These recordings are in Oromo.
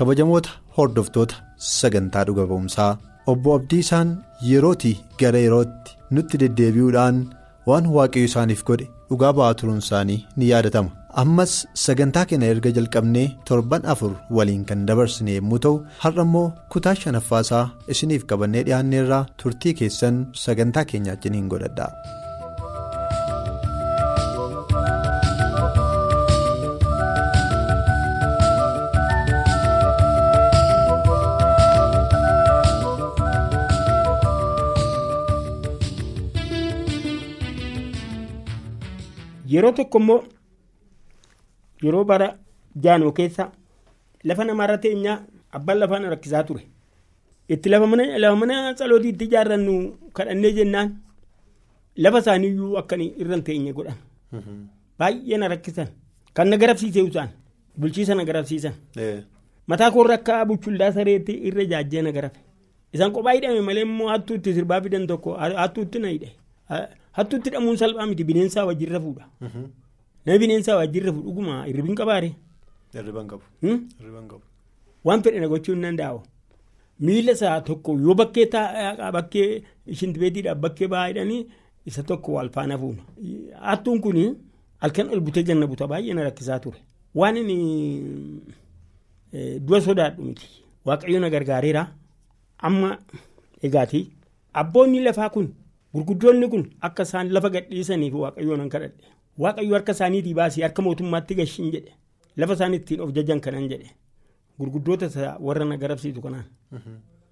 Kabajamoota hordoftoota sagantaa dhuga ba'umsaa obbo Abdiisaan yerootii gara yerootti nutti deddeebi'uudhaan waan waaqayyo isaaniif godhe dhugaa ba'aa turuun isaanii ni yaadatama ammas sagantaa keenya erga jalqabnee torban afur waliin kan dabarsine yommuu ta'u har'a immoo kutaa shanaffaasaa isiniif qabannee dhiyaanneerraa turtii keessan sagantaa keenya wajjiniin godhadha. Yeroo tokko immoo yeroo bara jaanoo keessa lafa namaarra teenyaa abbaan lafaan rakkisaa ture. Itti lafa mana tsalootii itti ijaarrannu kadhannee jennaan lafa isaaniiyyuu akkanii irra teenye godhan. Baay'ee na rakkisan. Kan na garabsiisee isaan bulchiisa na garabsiisan. Mataa koorra akka buchullaa sareetti irra ijaajjee na garafe. Isaan kophaa hidhame malee immoo hattuutti sirbaa fidan tokko hattuutti na hidhe. Hattuutti hidhamuun salphaa miti bineensaa wajjin rafuudha. Nama bineensaa wajjin rafu dhuguma hirribiin qabaare. Hirriban qabu. Waan fedhe na gochuu hin danda'u. Miila isaa tokko yoo bakkee bakkee shintibeetiidhaaf bakkee ba'aa hidhanii isa tokko wal faana fuuna. Hattuun kun halkan ol butee janna buta baay'ee na rakkisaa ture. Waan inni du'a sodaadhu miti. Waaqayyo na gargaareera. Amma egaati. Abboonni lafaa kun. Gurguddoonni kun akka isaan lafa gadhiisaniif waaqayyoon nan kadhadhe. Waaqayyo harka isaaniitii baasii harka mootummaatti gashiin jedhe. Lafa isaan ittiin of jajan kanan jedhe. Gurguddoota warra na garabsiisu kanaan.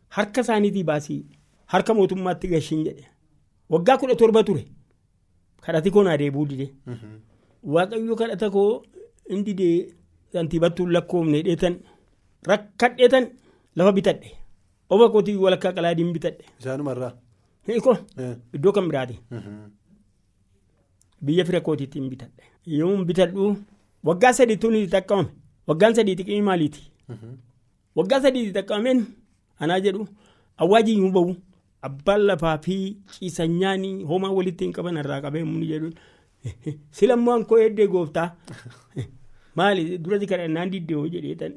Harka isaaniitii baasii harka mootummaatti gashiin jedhe. Waggaa kudha torba ture. Kadhati koo naa deebuu dide. Waaqayyo kadhata koo hin didee santiibattuun lakkoofne dheetan rakkadheetan lafa bitadhe. Oba kootii walakkaa qalaadiin bitadhe. Hiiko iddoo kan biraati. Biyya fira kootiitti bitadhe. Yoo bitadhu waggaa sadiitu ni xaqqabame. Waggaan sadii xiqqii maaliiti? Waggaa sadiitti xaqqabameen anaa jedhu awwaajii yoo bahu abbaan lafaa fi ciisanyaanii homaa walitti hin qaban irraa qabee muni jedhu silammoo ankoo eddee gooftaa maali duratti kadhannaan diddee hoo jedheetan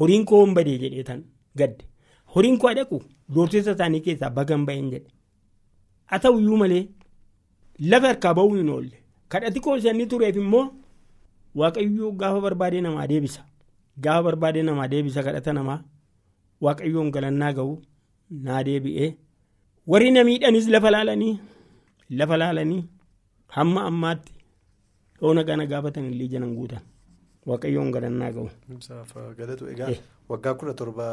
horiin koo hin badee jedheetan gadde. Horiin koo dhaqu doorsisa isaanii keessaa bagan baheen jedhe. Haa ta'uyyuu malee lafa harkaa bahuu hin oolle. Kadhati koo isaanii tureef immoo waaqayyoo gaafa barbaadee namaa deebisa. Gaafa barbaadee namaa deebisa kadhata namaa waaqayyoon galannaa gahu naa deebi'ee. Warri na miidhanis lafa laalanii lafa laalanii hamma ammaatti dhoona gana gaafatan illee janan guutan. Waaqayyoon galannaa gahu. Waggaa kudha torba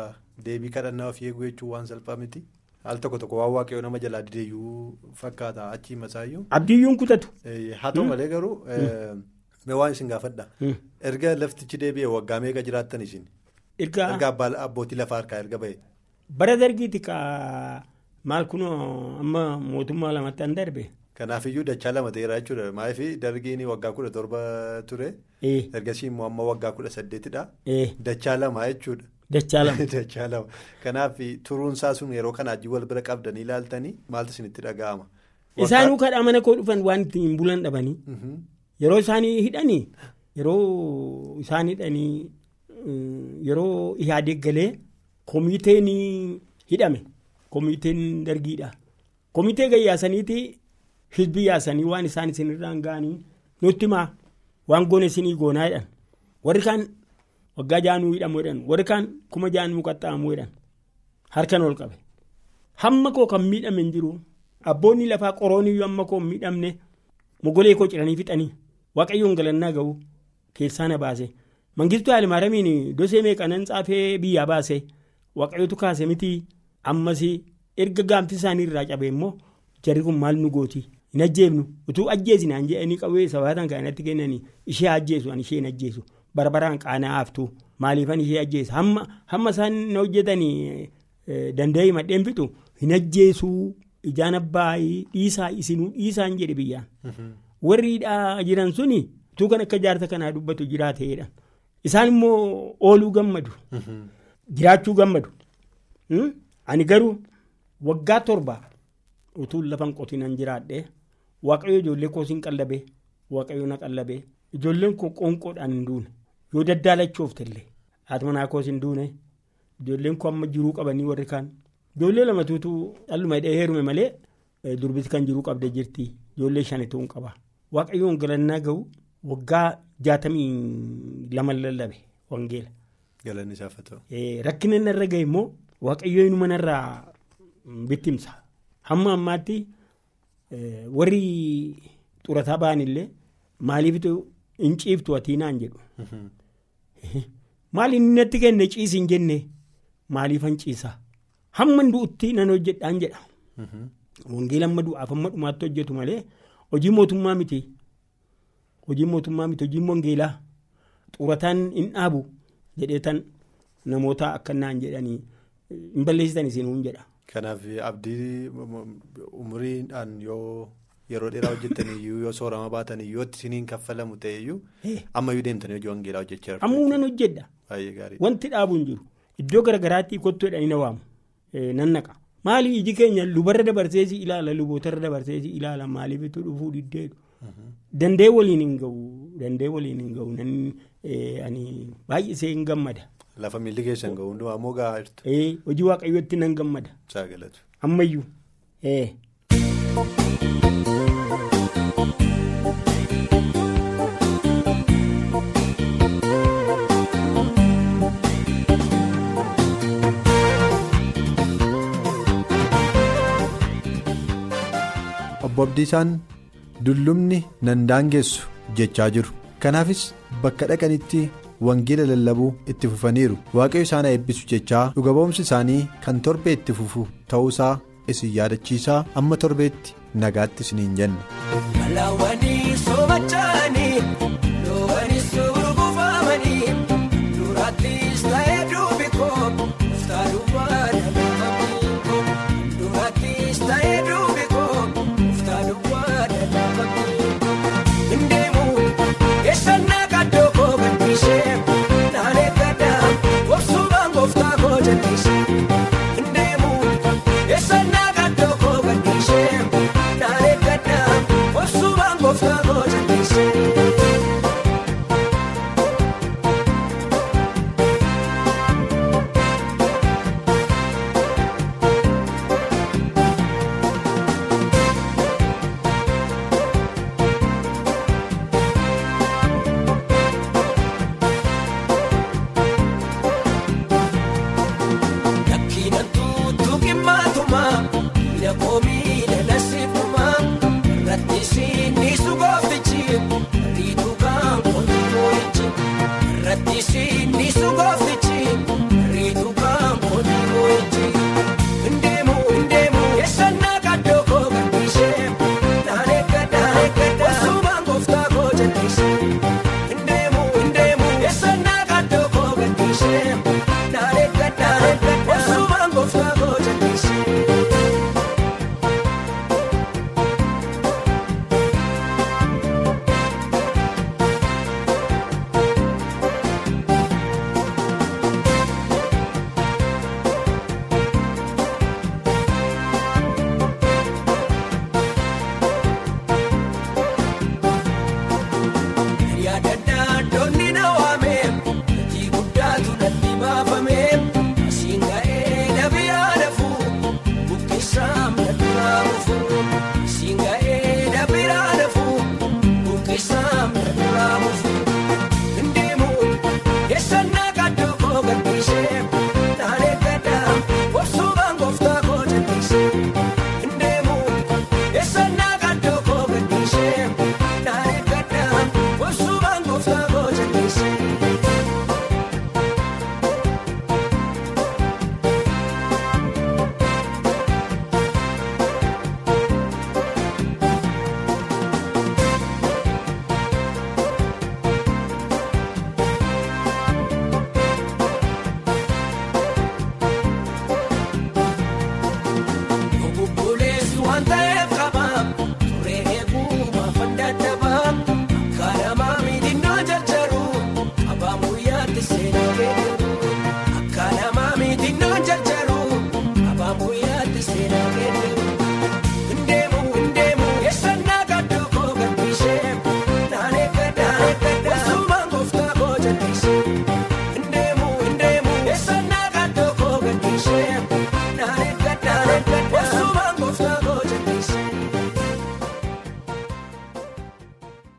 deebii kadhannaa ofii eeguu jechuun waan salphaa miti. Haal tokko tokko waan waaqayyoo nama jalaa dideeyyuu fakkaata achii masaayyuu. Abdiyyuun kutatu. Haa ta'u malee garuu mee waan isin gaafadha. Erga laftichi deebi'ee waggaa meeqa jiraattan isin? Erga abbootii lafaa harkaa erga ba'e. Bara dargiiti ka maal kunoo amma mootummaa lamatti an darbe. Kanaafiyyuu dachaa lama ta'eera jechuudha. Maaliif dargiin waggaa kudha torba ture. Ergasii immoo amma waggaa kudha saddeetidha. Dachaa lama jechuudha. Dachaa lama. Dachaa lama. Kanaaf turuunsaa sun yeroo kanaa ajji wal bira qabdanii ilaaltanii maaltu isinitti dhaga'ama? Isaanuu kadhaa mana koo dhufan waan ittiin bulan dhabanii. Yeroo isaanii hidhanii yeroo isaan hidhanii yeroo ihaadee galee komiteen hidhame komiteen dargiidha. Komitee gayyaasaniiti. Hizbii yaasanii waan isaan isinirraan ga'anii nutti himaa waan goone isinii goonaa jedhan warri kaan waggaa jaanuu hidhamu jedhan warri kaan kuma jaanuu qaxxaamuu jedhan harkan ol qabe. Hamma koo kan miidhame hin jiru. Abboonni lafaa qorooniyyuu hamma koo hin miidhamne mogolee koo ciranii fixanii waaqayyoon galannaa ga'u keessaa na baase. Mangistuu haalimaaramiin dosee meeqanan tsaafee biyyaa baase? Waaqayyootu kaase miti ammas erga gaamti isaanii irraa cabe immoo jarri kun maal nu gooti? Hin ajjeefnu. Utuu ajjeesinaan jedhanii qawwee sabaatan kanatti kennanii ishee ajjeesu ani ishee hin ajjeesu barbaraan qaanaa haftu maaliifan ishee ajjeesa hamma isaan na hojjetanii danda'ee madheen fixu hin ajjeesuu. Ijaan abbaayii dhiisaa isinuu dhiisaan jedhe biyyaan. Warri jiran suni utuu kan akka jaarsa kanaa dubbatu jiraateedha isaan immoo ooluu gammadu. Jiraachuu gammadu. Ani garuu waggaa torba utuu lafan qotinan jiraadhee. waaqayyo ijoollee koosiin qallabee waaqayyo na qallabee ijoolleen koo qoonqoodhaan hin duune yoo daddaalachoofte illee haati manaa koos hin duune ijoolleen koo amma jiruu qabanii warri kaan ijoollee lamatuutu dhalluma hidhee heerume malee durbisi kan jiruu qabdee jirti ijoollee shanituu hin qaba waaqayyoon galannaa gahu waggaa jaatamii lama lallabe wangeela. Galanni isaaf ta'u. Rakkina narra gahe immoo waaqayyo inuma narraa bittimsa hamma ammaatti. warri xurataa ba'an illee maaliif hin ciiftu atii naan jedhu. Maali inni natti kenne ciisi hin jenne maaliif han ciisa hamma du'utti nan hojjedhaan jedha. Wangeela amma du'aaf amma dhumaatti hojjetu malee hojii mootummaa miti. Hojii mootummaa miti hojii wangeelaa xurataan hin dhaabu jedhee tan namoota akka naan jedhanii hin balleessitan isiin jedha. Kanaaf abdii umuriidhaan yoo yeroo dheeraa hojjetaniyyuu yoo soorama baataniyyuu yoo isiniin kaffalamu ta'eyyuu ammayyuu deemtanii hojii wangeelaa hojjechaa jirtu. Ammuu nan hojjedha. Baay'ee gaarii. Wanti dhaabu hin jiru. Iddoo garaagaraatti kottu jedhanii na waamu. Nan naqa. Maali iji keenya lubarra dabarseesi ilaala lubootarra dabarseesi ilaala maaliif itti dhufuu diddeedu. Dandee waliin hin gahu. Dandee waliin hin gahu. Ani baay'isee hin gammada. Lafa miilli keessan gahu hundumaa ammoo gahaa jirtu. Hojii waaqayyootti nan gammada. Ammayyuu. Obbo Abdiisaan dullumni nan daangessu jechaa jiru. Kanaafis bakka dhaqanitti wangeela lallabuu itti fufaniiru. Waaqayyo isaan eebbisu jechaa dhuga ba'umsi isaanii kan torbee itti fufu ta'uusaa isin yaadachiisaa amma torbeetti nagaatti isiniin jenna. Malaawwanii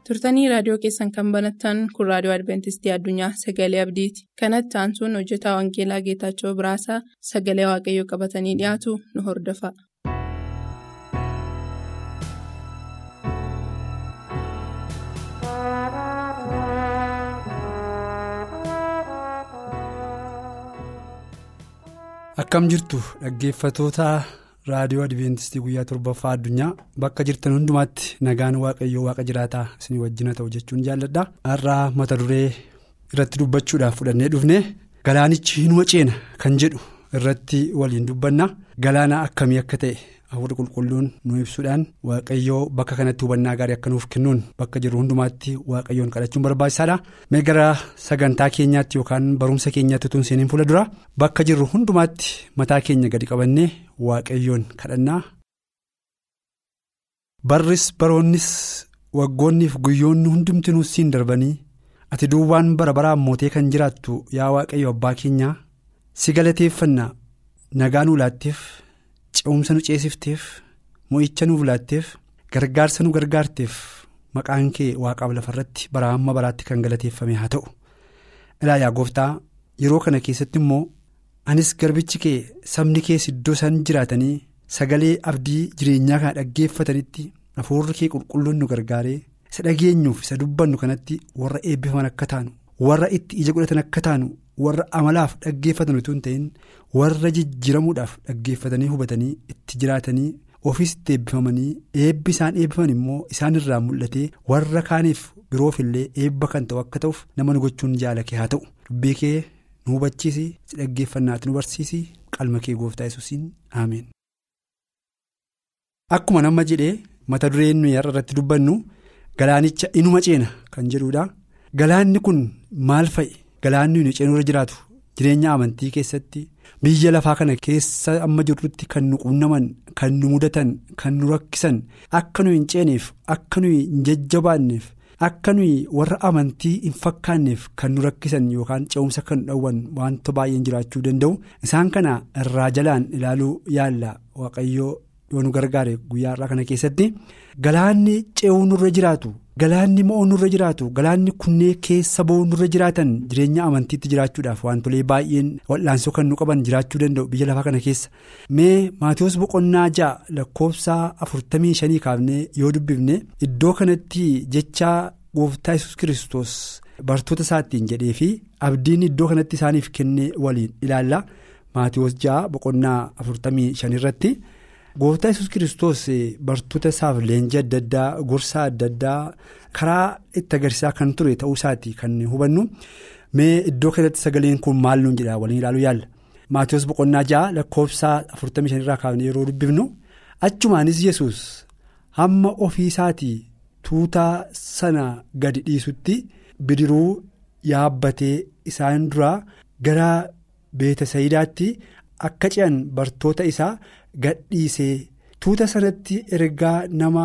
turtanii raadiyoo keessan kan banattan kun raadiyoo adventistii addunyaa sagalee abdiiti kanatti aansuun hojjetaa wangeelaa geetaachoo biraasaa sagalee waaqayyoo qabatanii dhiyaatu nu hordofa. akkam jirtu dhaggeeffatoota raadiyoo adventistii guyyaa torbaffaa addunyaa bakka jirtan hundumaatti nagaan waaqayyoo waaqa jiraataa isin wajjina ta'u jechuun jaalladha. Har'aa mata duree irratti dubbachuudhaaf fudhannee dhufne galaanichi hin waceena kan jedhu irratti waliin dubbanna. Galaana akkamii akka ta'e hafuurri qulqulluun nu ibsuudhaan waaqayyoo bakka kanatti hubannaa gaarii akka nuuf kennuun bakka jirru hundumaatti waaqayyoon kadhachuun barbaachisaadha mee gara sagantaa keenyaatti yookaan barumsa keenyaatti tun seeniin fuula dura bakka jirru hundumaatti mataa keenya gadi qabannee waaqayyoon kadhannaa. barris baroonnis waggoonniif guyyoonni hundumtinuu siin darbanii ati duwwaan bara baraan mootee kan jiraattu yaa waaqayyo abbaa keenyaa si galateeffannaa nagaa nu laatteef. Ce'umsa nu ceesifteef mo'icha nuuf laatteef gargaarsa nu gargaarteef maqaan kee waaqaaf lafarratti bara amma baraatti kan galateeffame haa ta'u ilaa yaa gooftaa yeroo kana keessatti immoo anis garbichi kee sabni kees iddoo isaan jiraatanii sagalee abdii jireenyaa kana dhaggeeffatanitti hafuurri kee qulqulluun nu gargaaree isa dhageenyuuf isa dubbannu kanatti warra eebbifaman akka taanu warra itti ija godhatan akka taanu. Warra amalaaf dhaggeeffatan utuu hin ta'in warra jijjiramuudhaaf dhaggeeffatanii hubatanii itti jiraatanii ofiis itti eebbifamanii eebbi isaan eebbifaman immoo isaan irraa mul'atee warra kaaniif biroof illee eebba kan ta'u akka ta'uuf nu gochuun jaalake haa ta'u dubbii kee nu hubachiisi si dhaggeeffannaati nu barsiisi qalma kee gooftaa yesuusiin aameen. Akkuma nama jedhee mata dureen nuyi har'a irratti dubbannu galaanicha inuma ceena kan jedhudha galaanni kun maal fa'i. Galaanni nuyi ceenurra jiraatu jireenya amantii keessatti biyya lafaa kana keessa amma jirrutti kan nu qunnaman kan nu mudatan kan nu rakkisan akka nuyi hin ceeneef akka nuyi hin jajjabaanneef akka nuyi warra amantii hin fakkaanneef kan nu rakkisan yookaan ce'umsa kan dhowwan wanta baay'een jiraachuu danda'u isaan kana irraa jalaan ilaaluu yaalla waaqayyoo yoo nu gargaare guyyaa irraa kana keessatti galaanni ce'uu nurra jiraatu. Galaanni mo'oo nurra jiraatu galaanni kunneen keessa bo'oo nurra jiraatan jireenya amantiitti jiraachuudhaaf wantolee baay'een wal'aansoo kan nu qaban jiraachuu danda'u biyya lafaa kana keessa mee maatiyoos boqonnaa ja'a lakkoofsa afurtamii shanii kaafnee yoo dubbifne iddoo kanatti jecha gooftaa yesus kiristoos bartoota isaattiin jedhee fi abdiin iddoo kanatti isaaniif kenne waliin ilaalla maatiyoos ja'a boqonnaa afurtamii shanirratti. Gooftaa yesus kiristoos bartoota isaaf leenjii adda addaa gorsaa adda addaa karaa itti agarsiisaa kan ture ta'uu isaati kan hubannu. Mee iddoo kanatti sagaleen kun maal nuun jedha waliin ilaaluu yaalla maatiyoos boqonnaa ja'a lakkoofsa 45 irraa kaafnee yeroo dubbifnu. Achumaanis yesus hamma ofii isaatii tuutaa sana gadi dhiisutti bidiruu yaabbatee isaan duraa gara beetasayidaatti akka ce'an bartoota isaa. Gadhiisee tuuta sanatti ergaa nama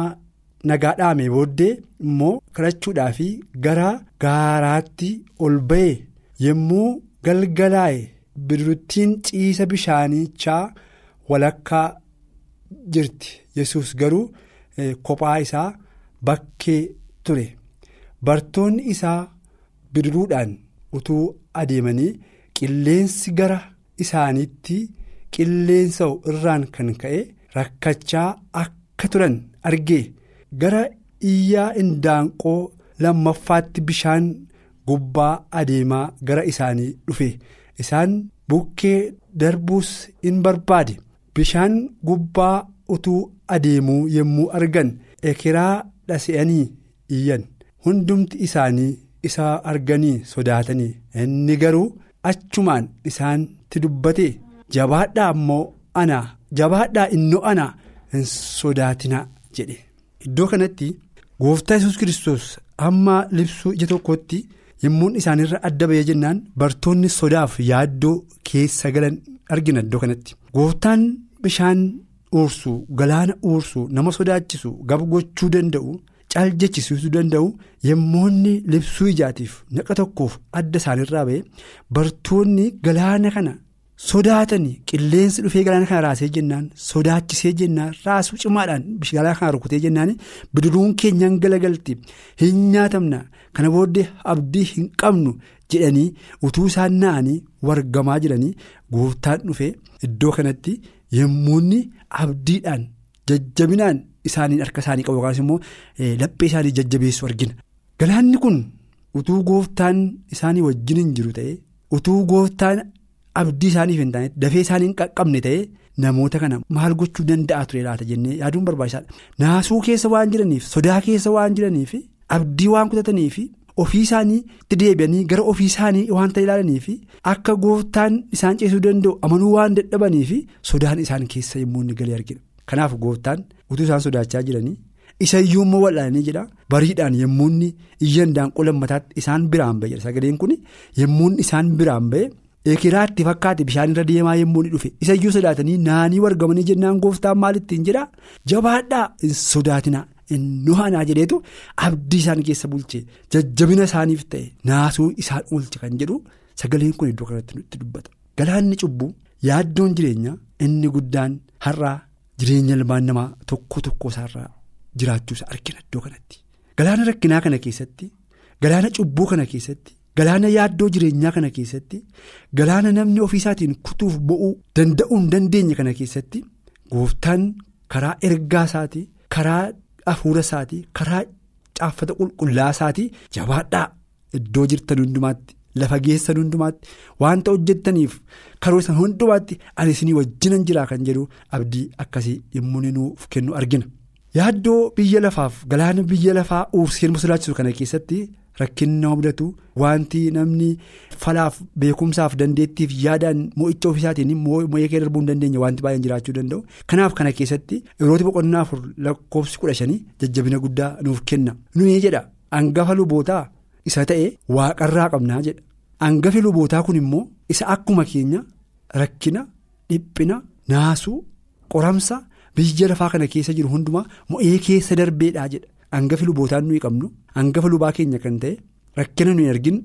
nagaa dhaame booddee immoo kadhachuudhaaf gara gaaraatti ol ba'e yommuu galgalaa'e bidiruttiin ciisa bishaanichaa walakkaa jirti yesus garuu kophaa isaa bakkee ture bartoonni isaa bidiruudhaan utuu adeemanii qilleensi gara isaaniitti. Qilleensa irraan kan ka'e rakkachaa akka turan argee gara iyyaa indaanqoo lammaffaatti bishaan gubbaa adeemaa gara isaanii dhufe. Isaan bukkee darbuus in barbaade. Bishaan gubbaa utuu adeemuu yommuu argan ekeraa dhasi'anii iyyan. Hundumti isaanii isa arganii sodaatanii. Inni garuu achumaan isaanitti dubbate. Jabaadhaa ammoo ana jabaadhaa innoo ana hin sodaatinaa jedhe iddoo kanatti gooftaa yesus kiristoos hamma libsuu ija tokkotti yommuun isaanirra adda ba'ee jennaan bartoonni sodaaf yaaddoo keessa galan argina iddoo kanatti gooftaan bishaan uursu galaana uursu nama sodaachisu gab gochuu danda'u caal jechisiisuu danda'u yommoonni libsuu ijaatiif naqa tokkoof adda isaanirraa ba'e bartoonni galaana kana. Sodaatanii qilleensi dhufee galaana kana raasee jennaan sodaachisee jennaan raasuu cimaadhaan galaana kana rukutee jennaan bidiruun keenyaan galagalti hin nyaatamna kana booddee abdii hin qabnu jedhanii utuu isaan na'anii wargamaa jiranii gooftaan dhufee iddoo kanatti yemmuunni abdiidhaan jajjabinaan isaaniin harka isaanii qabu yookaas immoo laphee isaanii jajjabeessu argina. Galaanni kun utuu gooftaan isaanii wajjin hin jiru ta'e utuu gooftaan abdii isaaniif hin taane dafee isaanii hin qaqqabne ta'e namoota kana maal gochuu danda'a ture laata jennee yaaduun barbaachisaadha. Naasuu keessa waan jiraniif sodaa keessa waan jiraniif abdii waan kutataniif ofii isaaniitti deebi'anii gara ofii isaanii waanta ilaalaniif akka gooftaan isaan ceesuu danda'u amanuu waan dadhabaniif sodaan isaan keessa yommuu inni galee argina. Kanaaf gooftaan utuu isaan sodaachaa jiranii. isa iyyuu immoo wal'aananii jedha bariidhaan yommuu inni iyyan daanqoo lammataatti isaan biraan ba'e sagaleen kun yommuu isaan biraan ba'e eekiraatti fakkaate bishaan irra deemaa yommuu inni dhufe. Isa iyyuu sodaatanii naanii wargamanii jennaan gooftaan maalittiin jedha. Jabaadhaa hin sodaatinaa hin nuhanaa jedheetu abdii isaan keessa bulche jajjabina isaaniif ta'e naasuu isaan oolche kan jedhu sagaleen kun iddoo kanatti nutti dubbata. Galaanni cubbuu yaaddoon jireenyaa inni guddaan har'aa jireenya ilmaan namaa tokko tokko isaarraa. jiraachuusa argina iddoo kanatti. Galaana rakkinaa kana keessatti galaana cubbuu kana keessatti galaana yaaddoo jireenyaa kana keessatti galaana namni ofiisaatiin kutuuf bo'uu danda'uu hin dandeenye kana keessatti gooftaan karaa ergaa isaatii karaa hafuura isaatii karaa caaffata qulqullaa isaatii jabaadhaa iddoo jirtan hundumaatti lafa geessan hundumaatti wanta hojjettaniif karoorsan hundumaatti ani isinii wajjinan jiraa kan jedhu abdii akkasii yommuu nuuf kennu argina. Yaaddoo biyya lafaaf galaana biyya lafaa uursee nu sodaachisu kana keessatti rakkinni nama mudatu wanti namni falaaf beekumsaaf dandeettiif yaadaan mo'icha ofiisaatiin mo'ee kee darbuu hin dandeenye wanti baay'een jiraachuu danda'u. Kanaaf kana keessatti yeroo boqonnaa afur lakkoofsi kudha shanii jajjabina guddaa nuuf kenna. Nuyi jedha hangafa lubootaa isa ta'e waaqarraa qabnaa jedha. Hangafi lubootaa kun immoo isa akkuma keenya rakkina dhiphina naasuu qoramsa. Biyya lafaa kana keessa jiru hundumaa mo'ee keessa darbeedhaa jedha hangafi lubootaan nuyi qabnu hangafa lubaa keenya kan ta'e rakkina nuyi arginu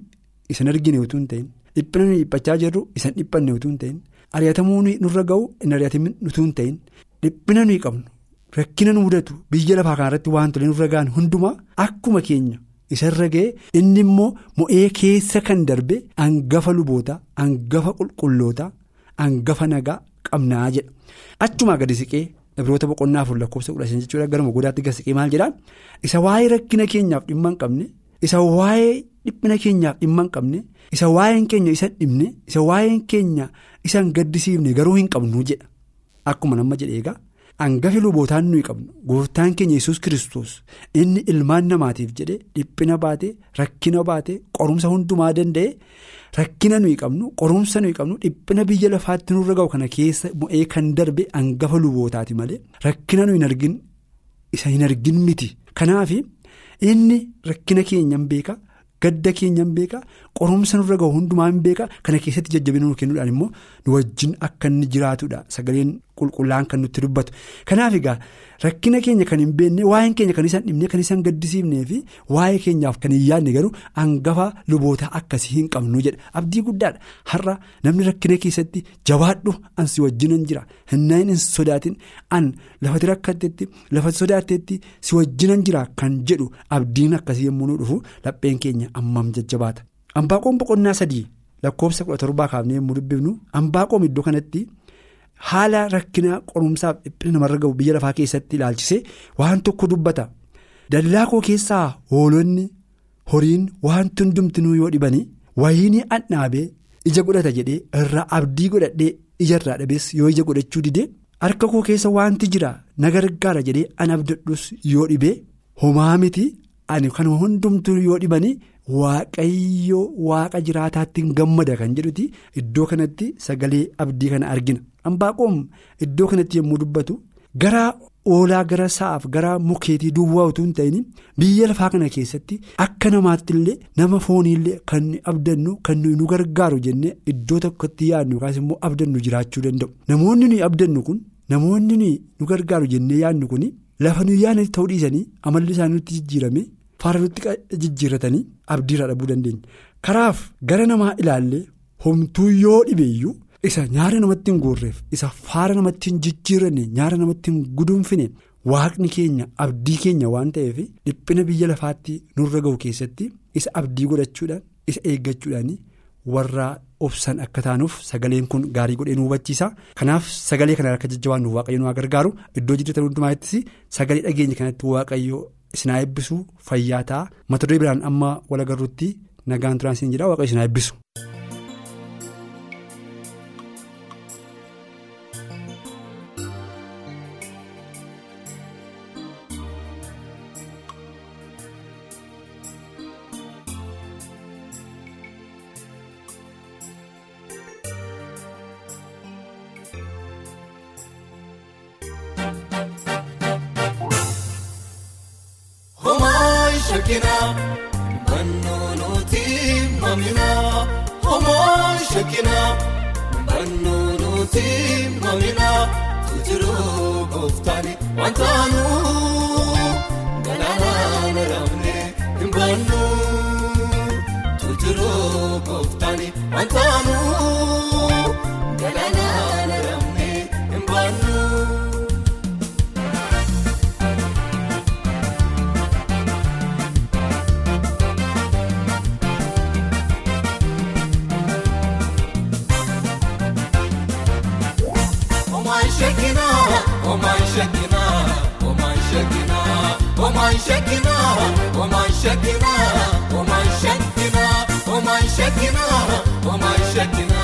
isan argine utuu hin ta'in. Dhiphina nuyi dhiphachaa jirru isan dhiphanne utuu hin ta'in. Ari'atamuu nurra ga'u hin ari'atamin utuu hin ta'in. Dhiphina nuyi qabnu rakkina nu mudatu biyya lafaa kanarratti wantoonni nurra ga'an hundumaa akkuma keenya. Isarra ga'e inni immoo mo'ee keessa kan darbe hangafa luboota hangafa qulqulloota hangafa nagaa qabnaa jedha. Achumaa gadi siqee. Ibroota boqonnaa afur lakkoofsa kudha shan jechuudha. Garuma godaatti gasiqee maal jedhaa isa waa'ee rakkina keenyaaf dhimma hin qabne isa waa'ee dhiphina keenyaaf dhimma hin qabne isa waa'een keenya isa dhibne isa waa'een keenya isa hin gaddisiifne garuu hin qabnu jedha. Akkuma nama jedhe egaa hangafi lubootaan nuyi qabnu gooftaan keenya yesus kiristoos inni ilmaan namaatiif jedhe dhiphina baate rakkina baate qorumsa hundumaa danda'e. Rakkina nuyi qabnu qorumsa nuyi qabnu dhiphina biyya lafaatti nurra ga'u kana keessa mo'ee kan darbe hangafa lubootaati malee rakkina nuyi hin argin isa hin argin miti. Kanaaf inni rakkina keenya hin beeka gadda keenya hin beeka qorumsa nurra ga'u hundumaa hin beeka kana keessatti jajjabina nu kennuudhaan immoo nu wajjin akka inni jiraatudha sagaleen qulqullaan kan nutti dubbatu. Kanaaf egaa rakkina keenya kan hin beekne waa'een keenya kan isaan dhibne kan isaan gaddisiifnee fi waa'ee keenyaaf kan hin yaadne garuu hangafa luboota akkasii hin qabnu jedha abdii guddaadha har'a namni rakkina keessatti jabaadhu ansi wajjinan jira hinnayin hin sodaatin an lafati rakkattetti lafati sodaattetti si wajjinan jira kan jedhu abdiin akkasii yommuu nu dhufu lapheen keenya ammam jajjabaata. Ambaaqoon boqonnaa sadii lakkoofsa kudha torbaa kaafnee yommuu dubbifnu ambaaqoon iddoo kanatti. Haala rakkina qorumsaaf dhiphina namarra gahu biyya lafaa keessatti ilaalchisee waan tokko dubbata. Dallaa koo keessaa hoolonni horiin wanti hundumtinuu yoo dhibanii wayiinii andhaabee ija godhata jedhee irraa abdii godhadhee ijarraa dhabees yoo ija godhachuu didee harka koo keessa wanti jira na gargaara jedhee an abdadhus yoo dhibee homaa miti ani kan hundumtuu yoo dhibanii. Waaqayyoo waaqa jiraataatti gammada kan jedhuti iddoo kanatti sagalee abdii kana argina. Ambaaqoom iddoo kanatti yommuu dubbatu gara oolaa gara sa'aaf gara mukeetii duwwaa utuu hin ta'in biyya lafaa kana keessatti akka namaatti illee nama fooniillee kan abdannu kan nu gargaaru jennee iddoo tokkotti yaadnu yookaas immoo abdannu jiraachuu danda'u. Namoonni nuyi abdannu kun namoonni nuyi nu gargaaru jennee yaadnu kun lafa nuyi yaadne ta'uu dhiisanii amalli isaanii nutti jijjiirame. Faara nutti jijjiirratanii abdiirraa dhabuu dandeenya. Karaaf gara namaa ilaallee homtuu yoo dhibeeyyuu isa nyaara namatti hin guurreef isa faara namatti hin jijjiiranne nyaara namatti hin gudunfine waaqni keenya abdii keenya waan ta'eef dhiphina biyya lafaatti nurra ga'u keessatti isa abdii godhachuudhaan isa eeggachuudhaan warra obsan akka taanuuf sagaleen kun gaarii godhee nu hubachiisa kanaaf sagalee kana akka jajjabaannuuf waaqayyo nu gargaaru iddoo jirtan hundumaattis sagalee dhageenya kanatti waaqayyo isinaa eebbisu fayyaa ta'a mata duree biraan amma wal agarruutti nagaan turaan isin jedha waaqayyo isinaa eebbisu. Shakinaa bannoo nuti maminaa homoo shakinaa bannoo nuti maminaa tuujiruu gooftaani wantaanuu galaanaa ramne hin bannuu tuujiruu gooftaani wantaanuu oman shakina, oman shakina,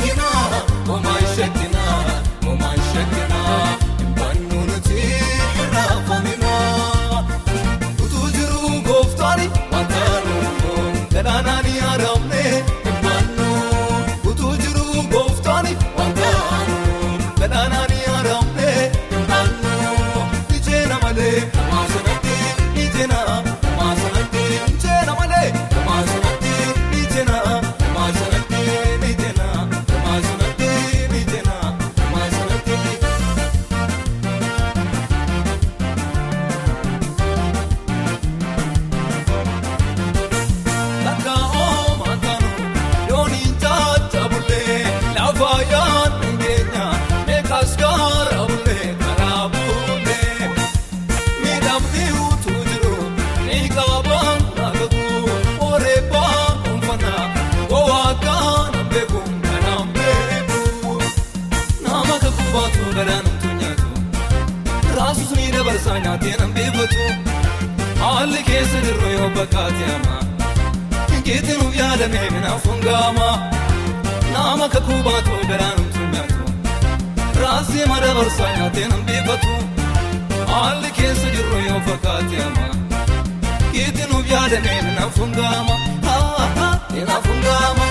omaan shakinaa. Bakkaate ama. Ngeetiin nuuf yaadamee minaaf hungaama Nama kakuu baatu garaan nuti nyaatu Raasii mada barsaa nyaatee nan beekatu Haalli keessa jirru yoo bakkaate ama. Ngeetiin nuuf yaadamee minaaf hungaama Minaaf hungaama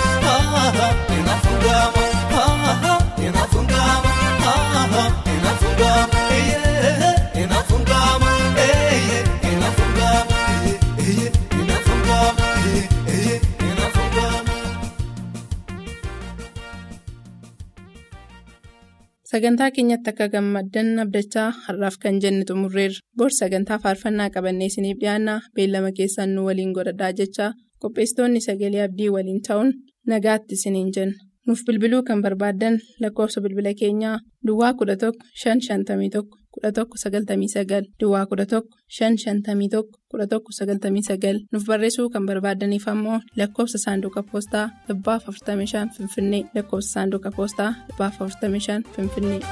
sagantaa keenyatti akka gammaddan abdachaa har'aaf kan jenne xumurreerra. Bor sagantaa faarfannaa qabannee isiniif dhiyaanna beellama keessan nu waliin godhadhaa jechaa. Qopheessitoonni sagalee abdii waliin ta'uun nagaatti isiniin jenna nuuf bilbiluu kan barbaaddan lakkoofsa bilbila keenyaa duwwaa 11 551 11 99 duwwaa 11 551 11 99 nuuf barreessuu kan barbaadaniif ammoo lakkoofsa saanduqa poostaa 45 finfinnee lakkoofsa saanduqa poostaa 45 finfinnee.